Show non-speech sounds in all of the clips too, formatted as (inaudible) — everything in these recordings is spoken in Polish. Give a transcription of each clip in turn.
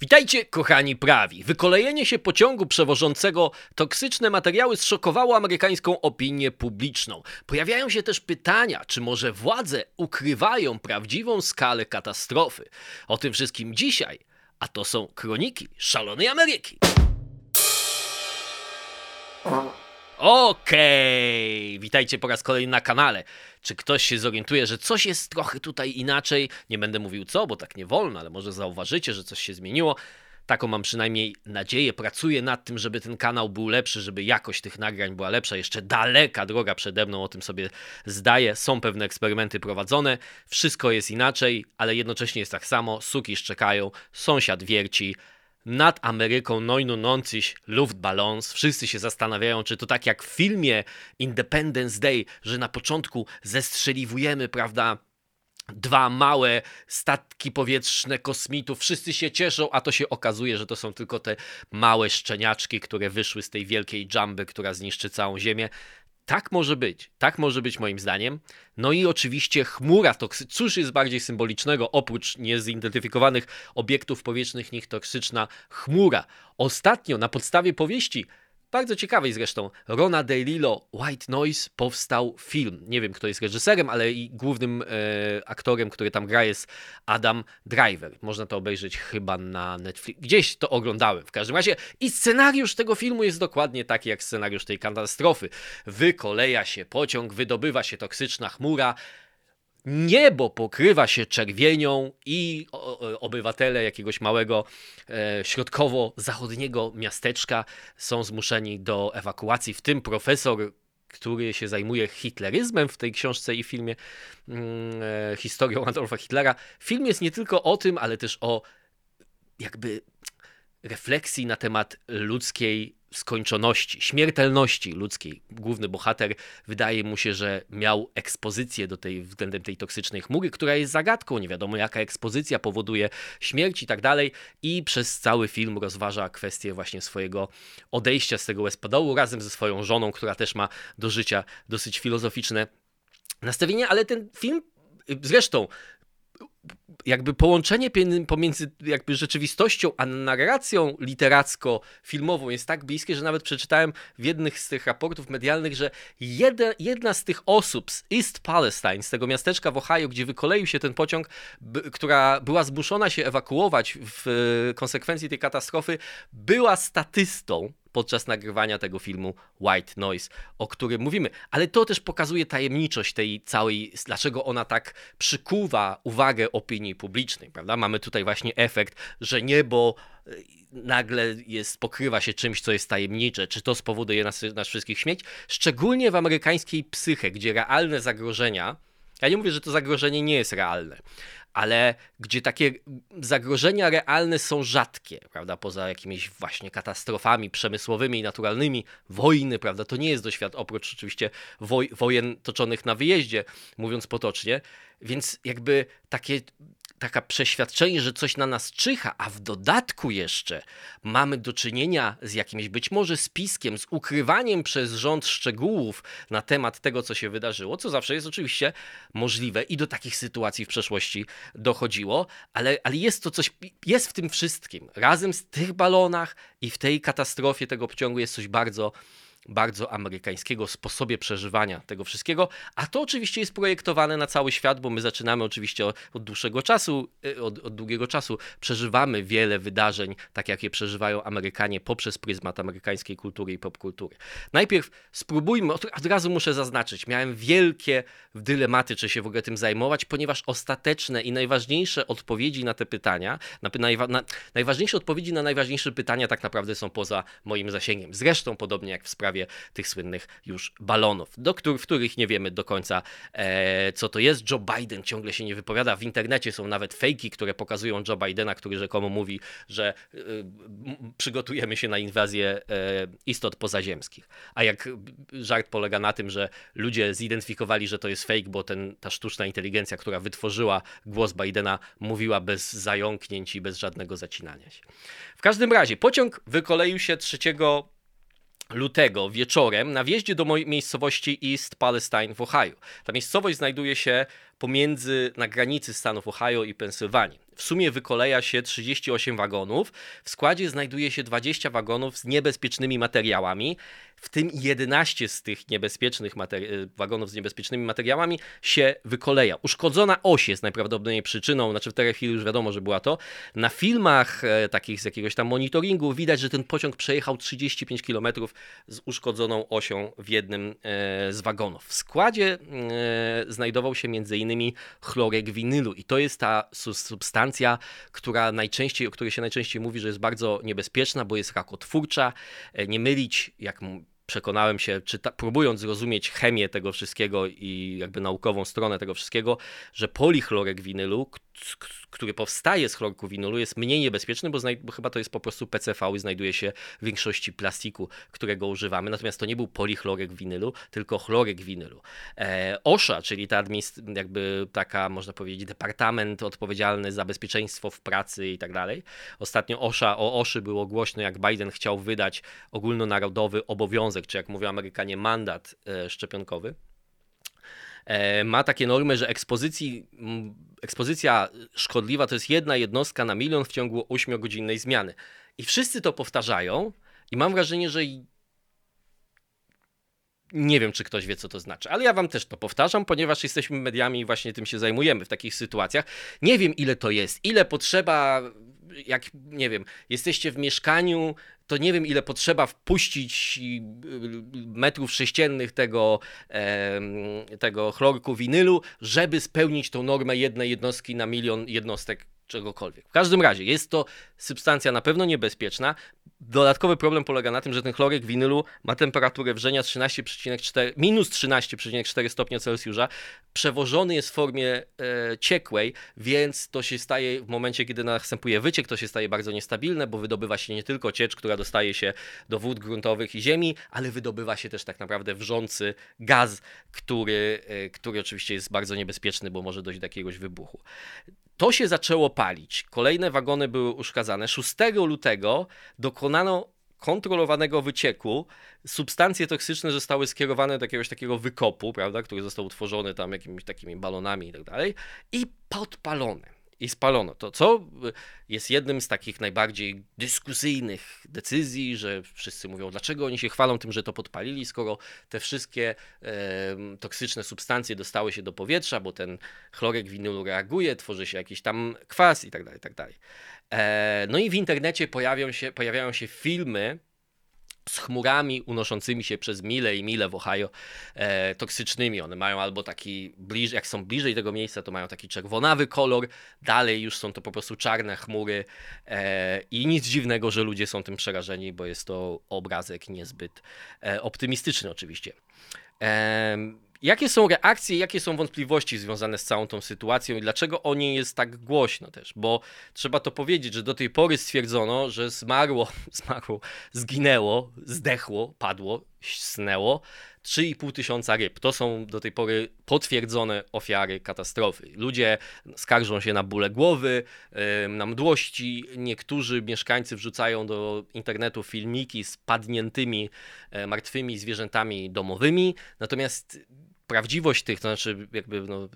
Witajcie, kochani prawi. Wykolejenie się pociągu przewożącego toksyczne materiały zszokowało amerykańską opinię publiczną. Pojawiają się też pytania, czy może władze ukrywają prawdziwą skalę katastrofy. O tym wszystkim dzisiaj, a to są kroniki szalonej Ameryki. Okej, witajcie po raz kolejny na kanale. Czy ktoś się zorientuje, że coś jest trochę tutaj inaczej? Nie będę mówił co, bo tak nie wolno, ale może zauważycie, że coś się zmieniło. Taką mam przynajmniej nadzieję. Pracuję nad tym, żeby ten kanał był lepszy, żeby jakość tych nagrań była lepsza. Jeszcze daleka droga przede mną, o tym sobie zdaję. Są pewne eksperymenty prowadzone. Wszystko jest inaczej, ale jednocześnie jest tak samo. Suki szczekają, sąsiad wierci nad Ameryką neunundneunzig Luftballons. Wszyscy się zastanawiają, czy to tak jak w filmie Independence Day, że na początku zestrzeliwujemy, prawda, dwa małe statki powietrzne kosmitów, wszyscy się cieszą, a to się okazuje, że to są tylko te małe szczeniaczki, które wyszły z tej wielkiej jumby, która zniszczy całą Ziemię. Tak może być, tak może być moim zdaniem. No i oczywiście chmura toksyczna. Cóż jest bardziej symbolicznego oprócz niezidentyfikowanych obiektów powietrznych niż toksyczna chmura? Ostatnio na podstawie powieści bardzo ciekawej zresztą, Rona DeLillo, White Noise, powstał film. Nie wiem, kto jest reżyserem, ale i głównym e, aktorem, który tam gra jest Adam Driver. Można to obejrzeć chyba na Netflix. Gdzieś to oglądałem w każdym razie. I scenariusz tego filmu jest dokładnie taki jak scenariusz tej katastrofy. Wykoleja się pociąg, wydobywa się toksyczna chmura, niebo pokrywa się czerwienią i obywatele jakiegoś małego e, środkowo-zachodniego miasteczka są zmuszeni do ewakuacji, w tym profesor który się zajmuje hitleryzmem w tej książce i filmie, mm, e, historią Adolfa Hitlera. Film jest nie tylko o tym, ale też o jakby refleksji na temat ludzkiej skończoności, śmiertelności ludzkiej. Główny bohater wydaje mu się, że miał ekspozycję do tej, względem tej toksycznej chmury, która jest zagadką. Nie wiadomo, jaka ekspozycja powoduje śmierć i tak dalej. I przez cały film rozważa kwestię właśnie swojego odejścia z tego Westpadołu razem ze swoją żoną, która też ma do życia dosyć filozoficzne nastawienie, ale ten film Zresztą jakby połączenie pomiędzy jakby rzeczywistością a narracją literacko-filmową jest tak bliskie, że nawet przeczytałem w jednych z tych raportów medialnych, że jedna, jedna z tych osób z East Palestine, z tego miasteczka w Ohio, gdzie wykoleił się ten pociąg, która była zmuszona się ewakuować w konsekwencji tej katastrofy, była statystą podczas nagrywania tego filmu White Noise, o którym mówimy. Ale to też pokazuje tajemniczość tej całej, dlaczego ona tak przykuwa uwagę opinii publicznej, prawda? Mamy tutaj właśnie efekt, że niebo e, nagle jest, pokrywa się czymś, co jest tajemnicze, czy to spowoduje nas, nas wszystkich śmieć, szczególnie w amerykańskiej psyche, gdzie realne zagrożenia, ja nie mówię, że to zagrożenie nie jest realne, ale gdzie takie zagrożenia realne są rzadkie, prawda, poza jakimiś właśnie katastrofami przemysłowymi i naturalnymi, wojny, prawda, to nie jest doświad, oprócz oczywiście woj wojen toczonych na wyjeździe, mówiąc potocznie, więc jakby takie taka przeświadczenie, że coś na nas czyha, a w dodatku jeszcze mamy do czynienia z jakimś być może spiskiem, z ukrywaniem przez rząd szczegółów na temat tego, co się wydarzyło, co zawsze jest oczywiście możliwe i do takich sytuacji w przeszłości dochodziło, ale, ale jest to coś, jest w tym wszystkim. Razem z tych balonach i w tej katastrofie tego pociągu jest coś bardzo bardzo amerykańskiego sposobie przeżywania tego wszystkiego, a to oczywiście jest projektowane na cały świat, bo my zaczynamy oczywiście od, dłuższego czasu, y, od, od, długiego czasu przeżywamy wiele wydarzeń, tak jak je przeżywają Amerykanie poprzez pryzmat amerykańskiej kultury i popkultury. Najpierw spróbujmy, od, od razu muszę zaznaczyć, miałem wielkie dylematy, czy się w ogóle tym zajmować, ponieważ ostateczne i najważniejsze odpowiedzi na te pytania, na, najwa, na, najważniejsze odpowiedzi na najważniejsze pytania tak naprawdę są poza moim zasięgiem. Zresztą podobnie jak w sprawie sprawie tych słynnych już balonów, do których, w których nie wiemy do końca, e, co to jest. Joe Biden ciągle się nie wypowiada. W internecie są nawet fejki, które pokazują Joe Bidena, który rzekomo mówi, że e, przygotujemy się na inwazję e, istot pozaziemskich. A jak żart polega na tym, że ludzie zidentyfikowali, że to jest fake, bo ten, ta sztuczna inteligencja, która wytworzyła głos Bidena, mówiła bez zająknięć i bez żadnego zacinania się. W każdym razie pociąg wykoleił się 3 lutego wieczorem na wjeździe do mojej miejscowości East Palestine w Ohio. Ta miejscowość znajduje się pomiędzy, na granicy stanów Ohio i Pensylwanii. W sumie wykoleja się 38 wagonów. W składzie znajduje się 20 wagonów z niebezpiecznymi materiałami w tym 11 z tych niebezpiecznych materi- wagonów z niebezpiecznymi materiałami się wykoleja. Uszkodzona oś jest najprawdopodobniej przyczyną, znaczy w tej chwili już wiadomo, że była to. Na filmach e, takich z jakiegoś tam monitoringu widać, że ten pociąg przejechał 35 km z uszkodzoną osią w jednym e, z wagonów. W składzie e, znajdował się m.in. chlorek winylu i to jest ta substancja, która najczęściej, o której się najczęściej mówi, że jest bardzo niebezpieczna, bo jest rakotwórcza. E, nie mylić, jak przekonałem się, próbując zrozumieć chemię tego wszystkiego i jakby naukową stronę tego wszystkiego, że polichlorek winylu, który powstaje z chlorku winylu, jest mniej niebezpieczny, bo, bo, chyba to jest po prostu PCV i znajduje się w większości plastiku, którego używamy. Natomiast to nie był polichlorek winylu, tylko chlorek winylu. E, OSHA, czyli ta jakby taka, można powiedzieć, departament odpowiedzialny za bezpieczeństwo w pracy i tak dalej. Ostatnio OSHA, o OSHA było głośno, jak Biden chciał wydać ogólnonarodowy obowiązek, czy jak mówią Amerykanie, mandat e, szczepionkowy. E, ma takie normy, że ekspozycji, ekspozycja szkodliwa to jest jedna jednostka na milion w ciągu 8-godzinnej zmiany. I wszyscy to powtarzają, i mam wrażenie, że nie wiem, czy ktoś wie, co to znaczy, ale ja wam też to powtarzam, ponieważ jesteśmy mediami i właśnie tym się zajmujemy w takich sytuacjach. Nie wiem, ile to jest, ile potrzeba, jak nie wiem, jesteście w mieszkaniu, to nie wiem, ile potrzeba wpuścić y, metrów sześciennych tego, tego chlorku winylu, żeby spełnić tą normę jednej jednostki na milion jednostek czegokolwiek. W każdym razie jest to substancja na pewno niebezpieczna. Dodatkowy problem polega na tym, że ten chlorek winylu ma temperaturę wrzenia 13,4, minus 13,4 stopnia Celsjusza. Przewożony jest w formie e, ciekłej, więc to się staje w momencie, kiedy następuje wyciek, to się staje bardzo niestabilne, bo wydobywa się nie tylko ciecz, która dostaje się do wód gruntowych i ziemi, ale wydobywa się też tak naprawdę wrzący gaz, który, e, który oczywiście jest bardzo niebezpieczny, bo może dojść do jakiegoś wybuchu. To się zaczęło palić. Kolejne wagony były uszkadzane. 6 lutego dokonano kontrolowanego wycieku. Substancje toksyczne zostały skierowane do jakiegoś takiego wykopu, prawda, który został utworzony tam jakimiś takimi balonami i tak dalej, i podpalone i spalono. To co jest jednym z takich najbardziej dyskusyjnych decyzji, że wszyscy mówią, dlaczego oni się chwalą tym, że to podpalili, skoro te wszystkie e, toksyczne substancje dostały się do powietrza, bo ten chlorek winylu reaguje, tworzy się jakiś tam kwas i tak dalej, tak dalej. E, no i w internecie się, pojawiają się filmy, z chmurami unoszącymi się przez mile i mile w Ohio e, toksycznymi. One mają albo taki, bliżej, jak są bliżej tego miejsca, to mają taki czerwonawy kolor, dalej już są to po prostu czarne chmury e, i nic dziwnego, że ludzie są tym przerażeni, bo jest to obrazek niezbyt e, optymistyczny oczywiście. Jakie są reakcje, jakie są wątpliwości związane z całą tą sytuacją i dlaczego o niej jest tak głośno też? Bo trzeba to powiedzieć, że do tej pory stwierdzono, że zmarło, (laughs) zmarło, zginęło, zdechło, padło, snęło 3,5 tysiąca ryb. To są do tej pory potwierdzone ofiary katastrofy. Ludzie skarżą się na bóle głowy, na mdłości. Niektórzy mieszkańcy wrzucają do internetu filmiki z padniętymi, e, martwymi zwierzętami domowymi. Natomiast prawdziwość tych, to znaczy jakby no,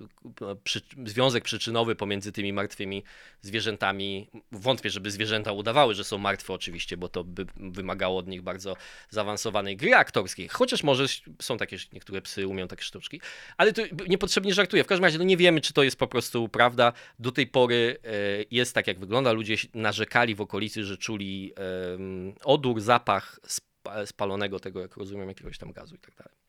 przy, związek przyczynowy pomiędzy tymi martwymi zwierzętami, wątpię, żeby zwierzęta udawały, że są martwe oczywiście, bo to by wymagało od nich bardzo zaawansowanej gry aktorskiej, chociaż może są takie, niektóre psy umią takie sztuczki, ale to niepotrzebnie żartuję. W każdym razie no nie wiemy, czy to jest po prostu prawda. Do tej pory e, jest tak, jak wygląda. Ludzie narzekali w okolicy, że czuli odór, zapach spalonego tego, jak rozumiem, jakiegoś tam gazu i tak dalej.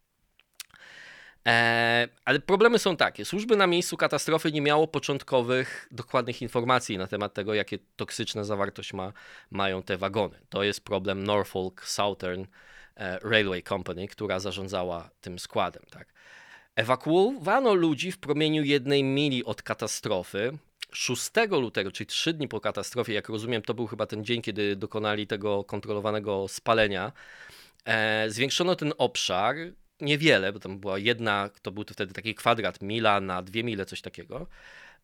E, ale problemy są takie. Służby na miejscu katastrofy nie miało początkowych, dokładnych informacji na temat tego, jakie toksyczne zawartość ma, mają te wagony. To jest problem Norfolk Southern e, Railway Company, która zarządzała tym składem. Tak. Ewakuowano ludzi w promieniu jednej mili od katastrofy. 6 lutego, czyli 3 dni po katastrofie, jak rozumiem, to był chyba ten dzień, kiedy dokonali tego kontrolowanego spalenia. E, zwiększono ten obszar niewiele, bo tam była jedna, to był to wtedy taki kwadrat, mila na dwie mile, coś takiego.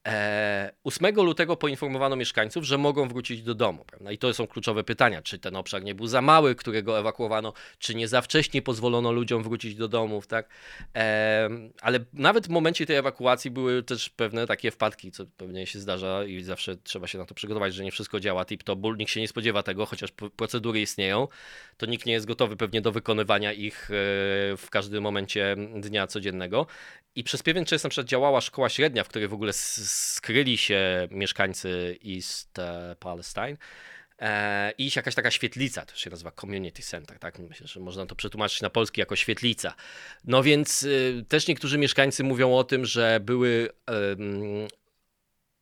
8 e, lutego poinformowano mieszkańców, że mogą wrócić do domu. Prawda? I to są kluczowe pytania, czy ten obszar nie był za mały, którego ewakuowano, czy nie za wcześnie pozwolono ludziom wrócić do domów. Tak? E, ale nawet w momencie tej ewakuacji były też pewne takie wpadki, co pewnie się zdarza i zawsze trzeba się na to przygotować, że nie wszystko działa tip-top, nikt się nie spodziewa tego, chociaż procedury istnieją, to nikt nie jest gotowy pewnie do wykonywania ich e, w każdym momencie dnia codziennego. I przez pewien czas na przykład działała szkoła średnia, w której w ogóle skryli się mieszkańcy East e, Palestine. E, I jakaś taka świetlica, to się nazywa Community Center, tak? Myślę, że można to przetłumaczyć na polski jako świetlica. No więc y, też niektórzy mieszkańcy mówią o tym, że były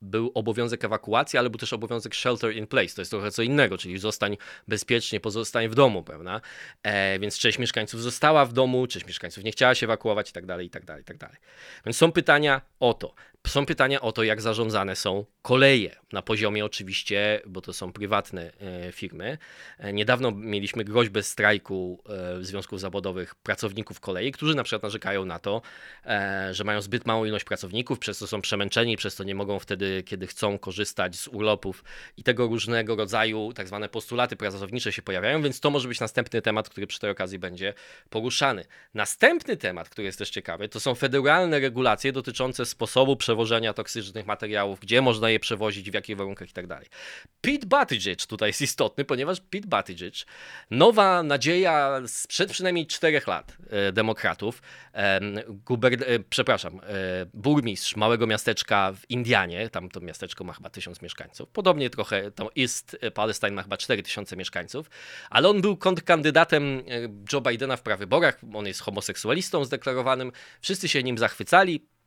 był obowiązek ewakuacji, ale był też obowiązek shelter in place. To jest trochę co innego, czyli zostań bezpiecznie, pozostań w domu, prawda? E, więc część mieszkańców została w domu, część mieszkańców nie chciała się ewakuować i tak dalej, i tak dalej, i tak dalej. Więc są pytania o to. Są pytania o to, jak zarządzane są koleje na poziomie oczywiście, bo to są prywatne e, firmy. E, niedawno mieliśmy groźbę strajku e, związków zawodowych pracowników kolei, którzy na przykład narzekają na to, że mają zbyt małą ilość pracowników, przez to są przemęczeni, przez to nie mogą wtedy, kiedy chcą korzystać z urlopów i tego różnego rodzaju tak zwane postulaty pracownicze się pojawiają, więc to może być następny temat, który przy tej okazji będzie poruszany. Następny temat, który jest też ciekawy, to są federalne regulacje dotyczące sposobu przewożenia toksycznych materiałów, gdzie można je przewozić, w jakich warunkach i tak. Pete Buttigieg tutaj jest istotny, ponieważ Pete Buttigieg, nowa nadzieja sprzed przynajmniej czterech lat e, demokratów, e, guber, e, przepraszam, burmistrz małego miasteczka w Indianie, tam to miasteczko ma chyba tysiąc mieszkańców, podobnie trochę, to East Palestine ma chyba cztery tysiące mieszkańców, ale on był kontrkandydatem Joe Bidena w prawyborach, on jest homoseksualistą zdeklarowanym, wszyscy się nim zachwycali, E,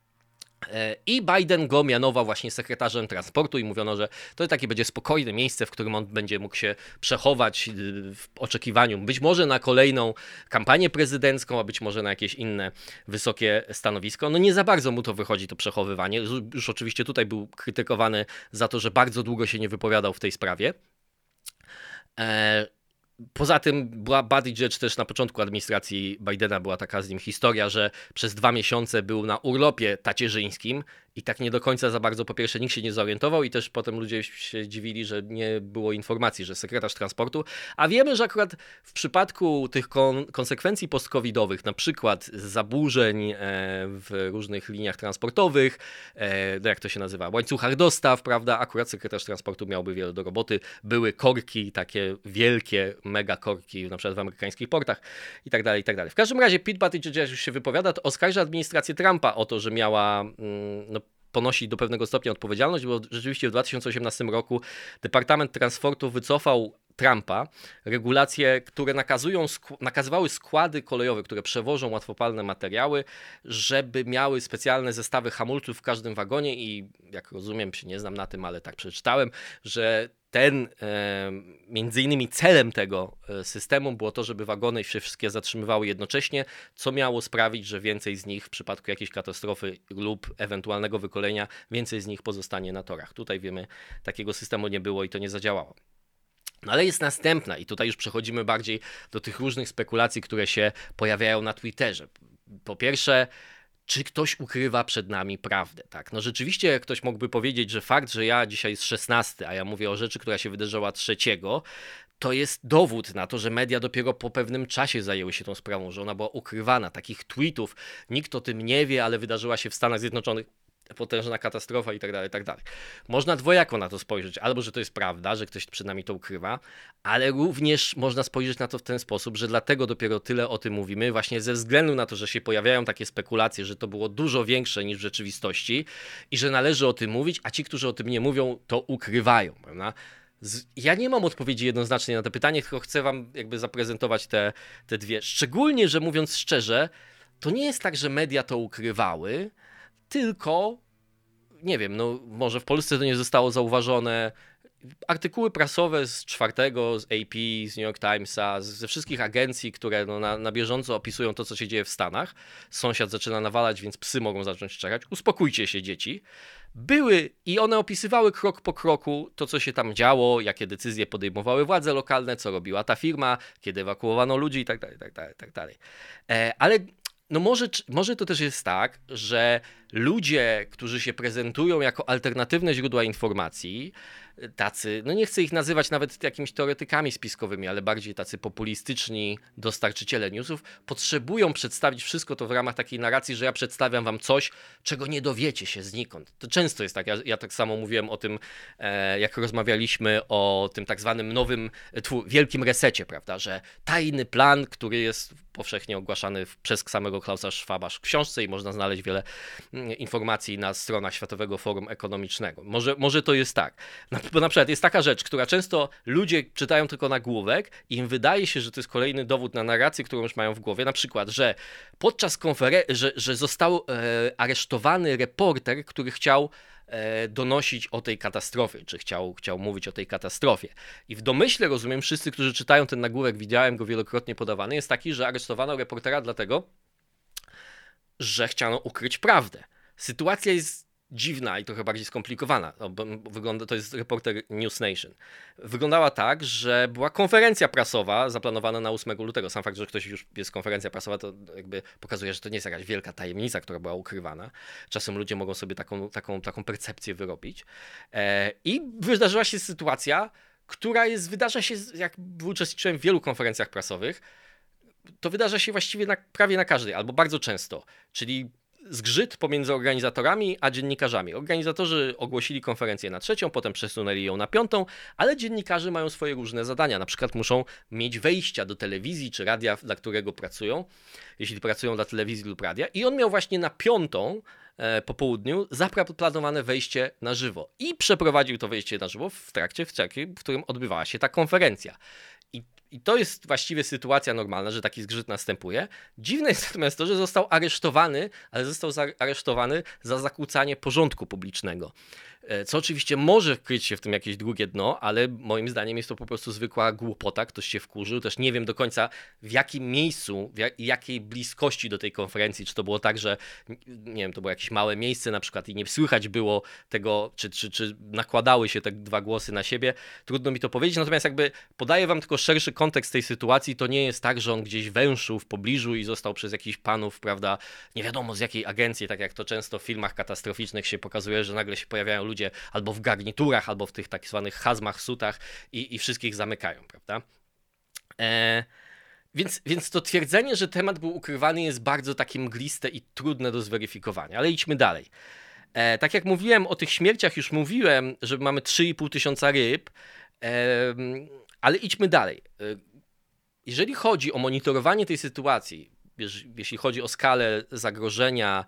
I Biden go mianował właśnie sekretarzem transportu i mówiono, że to takie będzie spokojne miejsce, w którym on będzie mógł się przechować y, w oczekiwaniu być może na kolejną kampanię prezydencką, a być może na jakieś inne wysokie stanowisko. No nie za bardzo mu to wychodzi, to przechowywanie. Już oczywiście tutaj był krytykowany za to, że bardzo długo się nie wypowiadał w tej sprawie. E, Poza tym była Buttigieg też na początku administracji Bidena była taka z nim historia, że przez dwa miesiące był na urlopie tacierzyńskim i tak nie do końca za bardzo po pierwsze nikt się nie zorientował i też potem ludzie się dziwili, że nie było informacji, że sekretarz transportu, a wiemy, że akurat w przypadku tych kon konsekwencji post-covidowych, na przykład zaburzeń e, w różnych liniach transportowych, e, no jak to się nazywa, łańcuchach dostaw, prawda, akurat sekretarz transportu miałby wiele do roboty, były korki, takie wielkie, mega korki, na przykład w amerykańskich portach i tak dalej, i tak dalej. W każdym razie Pete Buttigieg już się wypowiada, to oskarża administrację Trumpa o to, że miała mm, no, ponosi do pewnego stopnia odpowiedzialność, bo rzeczywiście w 2018 roku Departament Transportu wycofał Trumpa. Regulacje, które nakazują, nakazywały składy kolejowe, które przewożą łatwopalne materiały, żeby miały specjalne zestawy hamulców w każdym wagonie i jak rozumiem, się nie znam na tym, ale tak przeczytałem, że ten, między innymi celem tego e, systemu było to, żeby wagony się wszystkie zatrzymywały jednocześnie, co miało sprawić, że więcej z nich w przypadku jakiejś katastrofy lub ewentualnego wykolenia, więcej z nich pozostanie na torach. Tutaj wiemy, takiego systemu nie było i to nie zadziałało. No ale jest następna, i tutaj już przechodzimy bardziej do tych różnych spekulacji, które się pojawiają na Twitterze. Po pierwsze, czy ktoś ukrywa przed nami prawdę, tak? No rzeczywiście ktoś mógłby powiedzieć, że fakt, że ja dzisiaj jest 16, a ja mówię o rzeczy, która się wydarzyła trzeciego, to jest dowód na to, że media dopiero po pewnym czasie zajęły się tą sprawą, że ona była ukrywana. Takich tweetów nikt o tym nie wie, ale wydarzyła się w Stanach Zjednoczonych potężna katastrofa i tak dalej, i tak dalej. Można dwojako na to spojrzeć, albo że to jest prawda, że ktoś przed nami to ukrywa, ale również można spojrzeć na to w ten sposób, że dlatego dopiero tyle o tym mówimy, właśnie ze względu na to, że się pojawiają takie spekulacje, że to było dużo większe niż w rzeczywistości i że należy o tym mówić, a ci, którzy o tym nie mówią, to ukrywają, prawda? Ja nie mam odpowiedzi jednoznacznej na to pytanie, tylko chcę wam jakby zaprezentować te, te dwie. Szczególnie, że mówiąc szczerze, to nie jest tak, że media to ukrywały, tylko nie wiem, no może w Polsce to nie zostało zauważone. Artykuły prasowe z czwartego, z AP, z New York Timesa, ze wszystkich agencji, które no na, na bieżąco opisują to, co się dzieje w Stanach. Sąsiad zaczyna nawalać, więc psy mogą zacząć czekać. Uspokójcie się, dzieci. Były i one opisywały krok po kroku to, co się tam działo, jakie decyzje podejmowały władze lokalne, co robiła ta firma, kiedy ewakuowano ludzi i tak dalej, tak dalej, tak dalej. E, ale no może, może to też jest tak, że ludzie, którzy się prezentują jako alternatywne źródła informacji, tacy, no nie chcę ich nazywać nawet jakimiś teoretykami spiskowymi, ale bardziej tacy populistyczni dostarczyciele newsów, potrzebują przedstawić wszystko to w ramach takiej narracji, że ja przedstawiam wam coś, czego nie dowiecie się znikąd. To często jest tak, ja, ja tak samo mówiłem o tym, e, jak rozmawialiśmy o tym tak zwanym nowym, tfu, wielkim resecie, prawda, że tajny plan, który jest powszechnie ogłaszany przez samego Klausa Schwaba w książce i można znaleźć wiele mm, informacji na stronach Światowego Forum Ekonomicznego. Może, może to jest tak. Na, bo na przykład jest taka rzecz, która często ludzie czytają tylko nagłówek i im wydaje się, że to jest kolejny dowód na narrację, którą już mają w głowie. Na przykład, że podczas konferencji, że, że został e, aresztowany reporter, który chciał e, donosić o tej katastrofie, czy chciał, chciał mówić o tej katastrofie. I w domyśle, rozumiem, wszyscy, którzy czytają ten nagłówek, widziałem go wielokrotnie podawany, jest taki, że aresztowano reportera dlatego, że chciano ukryć prawdę. Sytuacja jest dziwna i trochę bardziej skomplikowana. Wygląda, to jest reporter News Nation. Wyglądała tak, że była konferencja prasowa zaplanowana na 8 lutego. Sam fakt, że ktoś już jest konferencja prasowa, to jakby pokazuje, że to nie jest jakaś wielka tajemnica, która była ukrywana. Czasem ludzie mogą sobie taką, taką, taką percepcję wyrobić. E, I wydarzyła się sytuacja, która jest, wydarza się, jak uczestniczyłem w wielu konferencjach prasowych, to wydarza się właściwie na, prawie na każdej, albo bardzo często. Czyli zgrzyt pomiędzy organizatorami a dziennikarzami. Organizatorzy ogłosili konferencję na trzecią, potem przesunęli ją na piątą, ale dziennikarze mają swoje różne zadania. Na przykład muszą mieć wejścia do telewizji czy radia, dla którego pracują, jeśli pracują dla telewizji lub radia. I on miał właśnie na piątą e, po południu zaplanowane wejście na żywo i przeprowadził to wejście na żywo w trakcie, w, trakcie, w którym odbywała się ta konferencja. I i to jest właściwie sytuacja normalna, że taki zgrzyt następuje. Dziwne jest natomiast to, że został aresztowany, ale został aresztowany za zakłócanie porządku publicznego. E, co oczywiście może kryć się w tym jakieś drugie dno, ale moim zdaniem jest to po prostu zwykła głupota. Ktoś się wkurzył. Też nie wiem do końca w jakim miejscu, w jakiej bliskości do tej konferencji. Czy to było tak, że nie wiem, to było jakieś małe miejsce na przykład i nie słychać było tego, czy, czy, czy nakładały się te dwa głosy na siebie. Trudno mi to powiedzieć. Natomiast jakby podaję wam tylko szerszy kontekst tej sytuacji. To nie jest tak, że on gdzieś węszył w pobliżu i został przez jakichś panów, prawda, nie wiadomo z jakiej agencji, tak jak to często w filmach katastroficznych się pokazuje, że nagle się pojawiają ludzie albo w garniturach, albo w tych tak zwanych hazmach, sutach i, i wszystkich zamykają, prawda? E, więc, więc to twierdzenie, że temat był ukrywany jest bardzo takie mgliste i trudne do zweryfikowania, ale idźmy dalej. E, tak jak mówiłem o tych śmierciach, już mówiłem, że mamy 3,5 tysiąca ryb, e, ale idźmy dalej. E, jeżeli chodzi o monitorowanie tej sytuacji, jeśli chodzi o skalę zagrożenia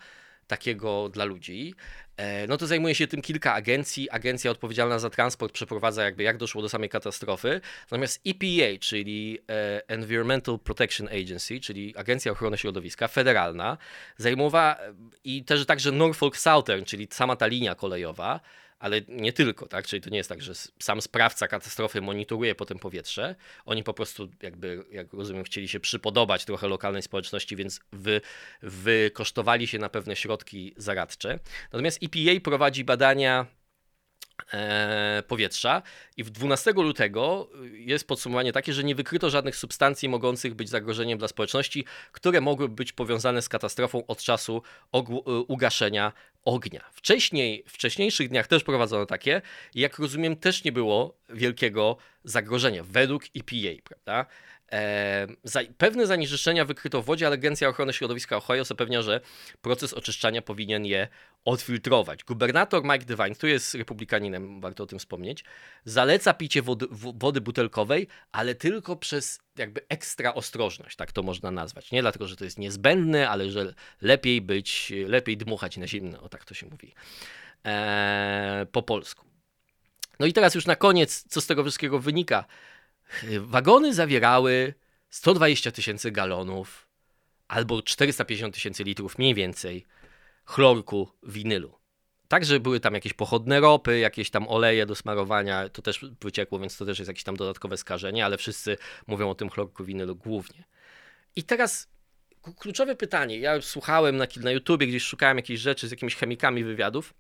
takiego dla ludzi, E, no to zajmuje się tym kilka agencji. Agencja odpowiedzialna za transport przeprowadza jakby jak doszło do samej katastrofy. Natomiast EPA, czyli e, Environmental Protection Agency, czyli Agencja Ochrony Środowiska federalna, zajmowała i też także Norfolk Southern, czyli sama ta linia kolejowa, ale nie tylko, tak? Czyli to nie jest tak, że sam sprawca katastrofy monitoruje potem powietrze. Oni po prostu, jakby, jak rozumiem, chcieli się przypodobać trochę lokalnej społeczności, więc wy, wykosztowali się na pewne środki zaradcze. Natomiast EPA prowadzi badania powietrza i w 12 lutego jest podsumowanie takie, że nie wykryto żadnych substancji mogących być zagrożeniem dla społeczności, które mogłyby być powiązane z katastrofą od czasu ugaszenia ognia. Wcześniej, w wcześniejszych dniach też prowadzono takie jak rozumiem też nie było wielkiego zagrożenia według EPA, prawda? E, za, pewne zanieczyszczenia wykryto w wodzie, ale Agencja Ochrony Środowiska Ohio zapewnia, że proces oczyszczania powinien je odfiltrować. Gubernator Mike DeWine, który jest republikaninem, warto o tym wspomnieć, zaleca picie wody, wody butelkowej, ale tylko przez jakby ekstra ostrożność, tak to można nazwać. Nie dlatego, że to jest niezbędne, ale że lepiej być, lepiej dmuchać na zimno, o tak to się mówi eee, po polsku. No i teraz już na koniec, co z tego wszystkiego wynika? Wagony zawierały 120 tysięcy galonów albo 450 tysięcy litrów mniej więcej chlorku winylu. Także były tam jakieś pochodne ropy, jakieś tam oleje do smarowania, to też wyciekło, więc to też jest jakieś tam dodatkowe skażenie, ale wszyscy mówią o tym chlorku winylu głównie. I teraz kluczowe pytanie. Ja słuchałem na, na YouTubie, gdzieś szukałem jakichś rzeczy z jakimiś chemikami wywiadów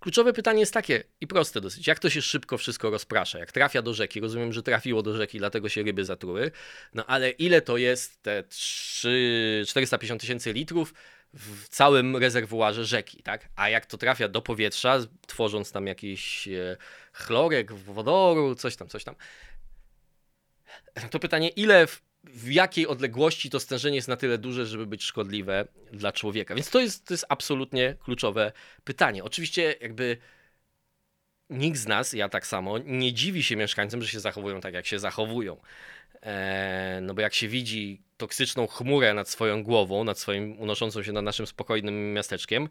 Kluczowe pytanie jest takie i proste dosyć. Jak to się szybko wszystko rozprasza? Jak trafia do rzeki? Rozumiem, że trafiło do rzeki, dlatego się ryby zatruły. No ale ile to jest te 3, 450 tysięcy litrów? w całym rezerwuarze rzeki, tak? A jak to trafia do powietrza, tworząc tam jakiś e, chlorek, wodoru, coś tam, coś tam. To pytanie, ile w, w jakiej odległości to stężenie jest na tyle duże, żeby być szkodliwe dla człowieka. Więc to jest, to jest absolutnie kluczowe pytanie. Oczywiście jakby nikt z nas, ja tak samo, nie dziwi się mieszkańcom, że się zachowują tak, jak się zachowują. E, no bo jak się widzi toksyczną chmurę nad swoją głową, nad swoim unoszącą się nad naszym spokojnym miasteczkiem,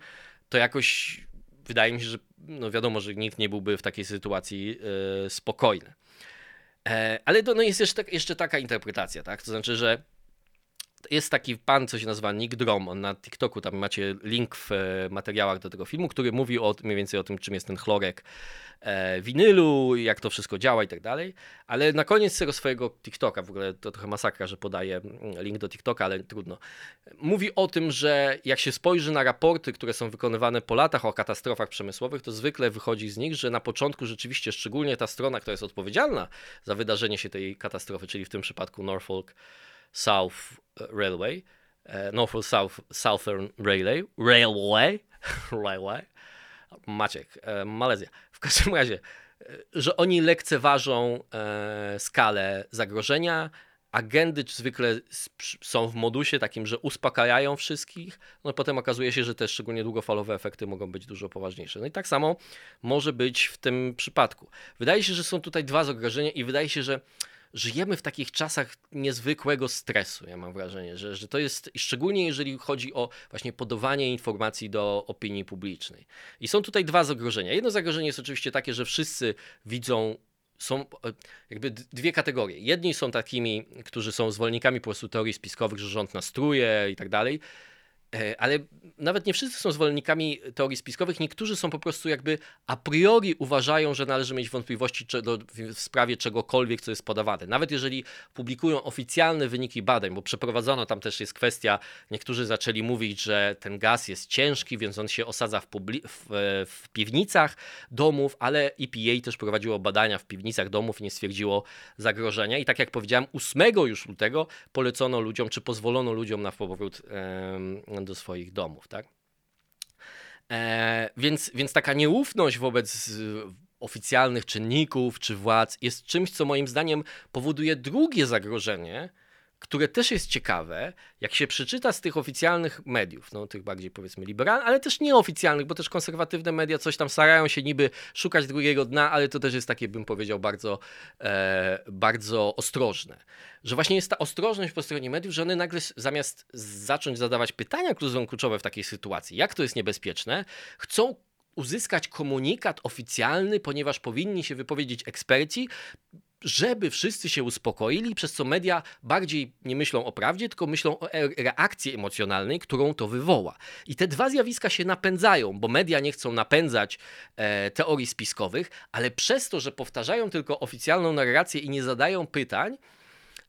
to jakoś wydaje mi się, że no wiadomo, że nikt nie byłby w takiej sytuacji e, spokojny. E, ale to no jest jeszcze, jeszcze taka interpretacja, tak? To znaczy, że jest taki pan, co się nazywa Nick Drom, on na TikToku, tam macie link w e, materiałach do tego filmu, który mówi o, mniej więcej o tym, czym jest ten chlorek e, winylu, jak to wszystko działa i tak dalej, ale na koniec tego swojego TikToka, w ogóle to trochę masakra, że podaję mm, link do TikToka, ale trudno, mówi o tym, że jak się spojrzy na raporty, które są wykonywane po latach o katastrofach przemysłowych, to zwykle wychodzi z nich, że na początku rzeczywiście, szczególnie ta strona, która jest odpowiedzialna za wydarzenie się tej katastrofy, czyli w tym przypadku Norfolk South Railway, e, Norfolk South, Southern Railway, Railway, (laughs) Railway, Maciek, e, Malezja. W każdym razie, e, że oni lekceważą skalę zagrożenia, agendy zwykle są w modusie takim, że uspokajają wszystkich, no potem okazuje się, że te szczególnie długofalowe efekty mogą być dużo poważniejsze. No i tak samo może być w tym przypadku. Wydaje się, że są tutaj dwa zagrożenia i wydaje się, że żyjemy w takich czasach niezwykłego stresu, ja mam wrażenie, że, że to jest, szczególnie jeżeli chodzi o właśnie podawanie informacji do opinii publicznej. I są tutaj dwa zagrożenia. Jedno zagrożenie jest oczywiście takie, że wszyscy widzą są e, jakby dwie kategorie. Jedni są takimi, którzy są zwolennikami po prostu teorii spiskowych, że rząd nastruje i tak dalej, ale nawet nie wszyscy są zwolennikami teorii spiskowych. Niektórzy są po prostu jakby a priori uważają, że należy mieć wątpliwości w sprawie czegokolwiek, co jest podawane. Nawet jeżeli publikują oficjalne wyniki badań, bo przeprowadzono tam też jest kwestia, niektórzy zaczęli mówić, że ten gaz jest ciężki, więc on się osadza w, w, w piwnicach domów, ale EPA też prowadziło badania w piwnicach domów i nie stwierdziło zagrożenia. I tak jak powiedziałem, 8 już lutego polecono ludziom, czy pozwolono ludziom na powrót do swoich domów, tak? E, więc, więc taka nieufność wobec oficjalnych czynników czy władz jest czymś, co moim zdaniem powoduje drugie zagrożenie, które też jest ciekawe, jak się przeczyta z tych oficjalnych mediów, no tych bardziej powiedzmy liberalnych, ale też nieoficjalnych, bo też konserwatywne media coś tam starają się niby szukać drugiego dna, ale to też jest takie, bym powiedział, bardzo, e, bardzo ostrożne. Że właśnie jest ta ostrożność po stronie mediów, że one nagle zamiast zacząć zadawać pytania, kluczowe w takiej sytuacji, jak to jest niebezpieczne, chcą uzyskać komunikat oficjalny, ponieważ powinni się wypowiedzieć eksperci, żeby wszyscy się uspokoili, przez co media bardziej nie myślą o prawdzie, tylko myślą o e, reakcji emocjonalnej, którą to wywoła. I te dwa zjawiska się napędzają, bo media nie chcą napędzać e, teorii spiskowych, ale przez to, że powtarzają tylko oficjalną narrację i nie zadają pytań,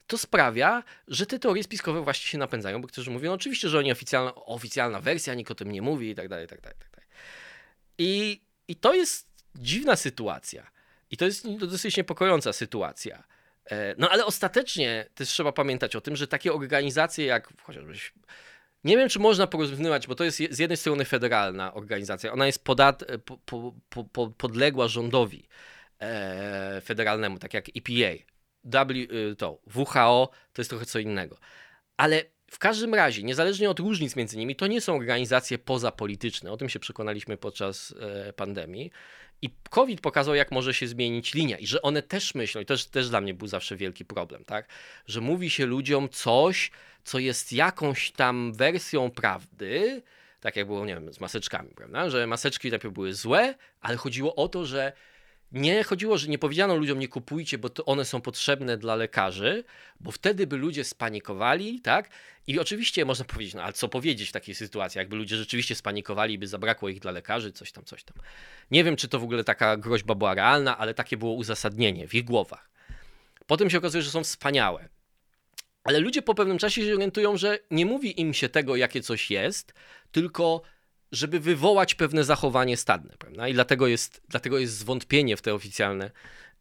to sprawia, że te teorie spiskowe właśnie się napędzają, bo którzy mówią, no oczywiście, że oni oficjalna, oficjalna wersja, nikt o tym nie mówi i tak dalej, i tak dalej, i tak dalej. I, i to jest dziwna sytuacja i to jest dosyć niepokojąca sytuacja. E, no ale ostatecznie też trzeba pamiętać o tym, że takie organizacje jak chociażby. Nie wiem, czy można porównywać, bo to jest z jednej strony federalna organizacja. Ona jest podat, po, po, po, podległa rządowi e, federalnemu, tak jak EPA. W, y, to, WHO to jest trochę co innego. Ale w każdym razie, niezależnie od różnic między nimi, to nie są organizacje pozapolityczne. O tym się przekonaliśmy podczas e, pandemii. I COVID pokazał, jak może się zmienić linia i że one też myślą, i to też, też dla mnie był zawsze wielki problem, tak? Że mówi się ludziom coś, co jest jakąś tam wersją prawdy, tak jak było, nie wiem, z maseczkami, prawda? Że maseczki najpierw były złe, ale chodziło o to, że nie chodziło, że nie powiedziano ludziom nie kupujcie, bo to one są potrzebne dla lekarzy, bo wtedy by ludzie spanikowali, tak? I oczywiście można powiedzieć, no ale co powiedzieć w takiej sytuacji, jakby ludzie rzeczywiście spanikowali, by zabrakło ich dla lekarzy, coś tam, coś tam. Nie wiem, czy to w ogóle taka groźba była realna, ale takie było uzasadnienie w ich głowach. Potem się okazuje, że są wspaniałe. Ale ludzie po pewnym czasie się orientują, że nie mówi im się tego, jakie coś jest, tylko żeby wywołać pewne zachowanie stadne, prawda? I dlatego jest, dlatego jest zwątpienie w te oficjalne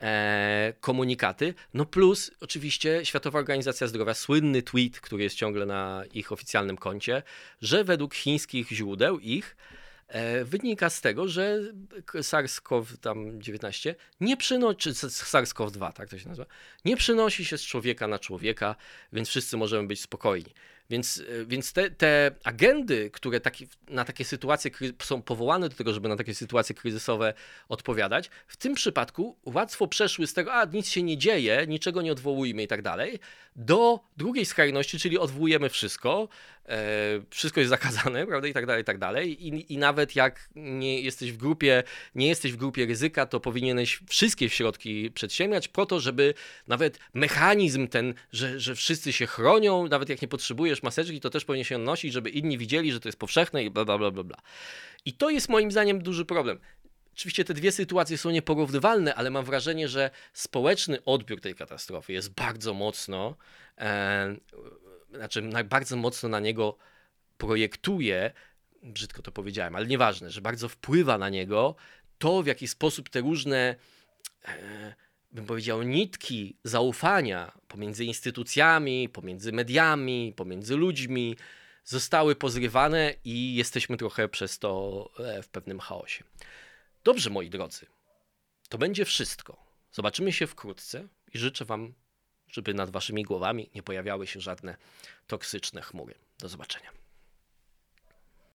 e, komunikaty. No plus oczywiście Światowa Organizacja Zdrowia, słynny tweet, który jest ciągle na ich oficjalnym koncie, że według chińskich źródeł ich e, wynika z tego, że SARS-CoV-19 nie przynosi, czy SARS-CoV-2, tak to się nazywa, nie przynosi się z człowieka na człowieka, więc wszyscy możemy być spokojni. Więc, e, więc te, te agendy, które taki, na takie sytuacje są powołane do tego, żeby na takie sytuacje kryzysowe odpowiadać, w tym przypadku łatwo przeszły z tego, a nic się nie dzieje, niczego nie odwołujmy i tak dalej, do drugiej skrajności, czyli odwołujemy wszystko, e, wszystko jest zakazane, (laughs) prawda, i tak dalej, i tak dalej. I, I nawet jak nie jesteś w grupie, nie jesteś w grupie ryzyka, to powinieneś wszystkie środki przedsiębrać po to, żeby nawet mechanizm ten, że, że wszyscy się chronią, nawet jak nie potrzebujesz maseczki, to też powinien się nosić, żeby inni widzieli, że to jest powszechne i bla, bla, bla, bla. I to jest moim zdaniem duży problem. Oczywiście te dwie sytuacje są nieporównywalne, ale mam wrażenie, że społeczny odbiór tej katastrofy jest bardzo mocno, e, znaczy bardzo mocno na niego projektuje, brzydko to powiedziałem, ale nieważne, że bardzo wpływa na niego to, w jaki sposób te różne, e, bym powiedział, nitki zaufania pomiędzy instytucjami, pomiędzy mediami, pomiędzy ludźmi zostały pozrywane i jesteśmy trochę przez to e, w pewnym chaosie. Dobrze, moi drodzy, to będzie wszystko. Zobaczymy się wkrótce i życzę Wam, żeby nad Waszymi głowami nie pojawiały się żadne toksyczne chmury. Do zobaczenia.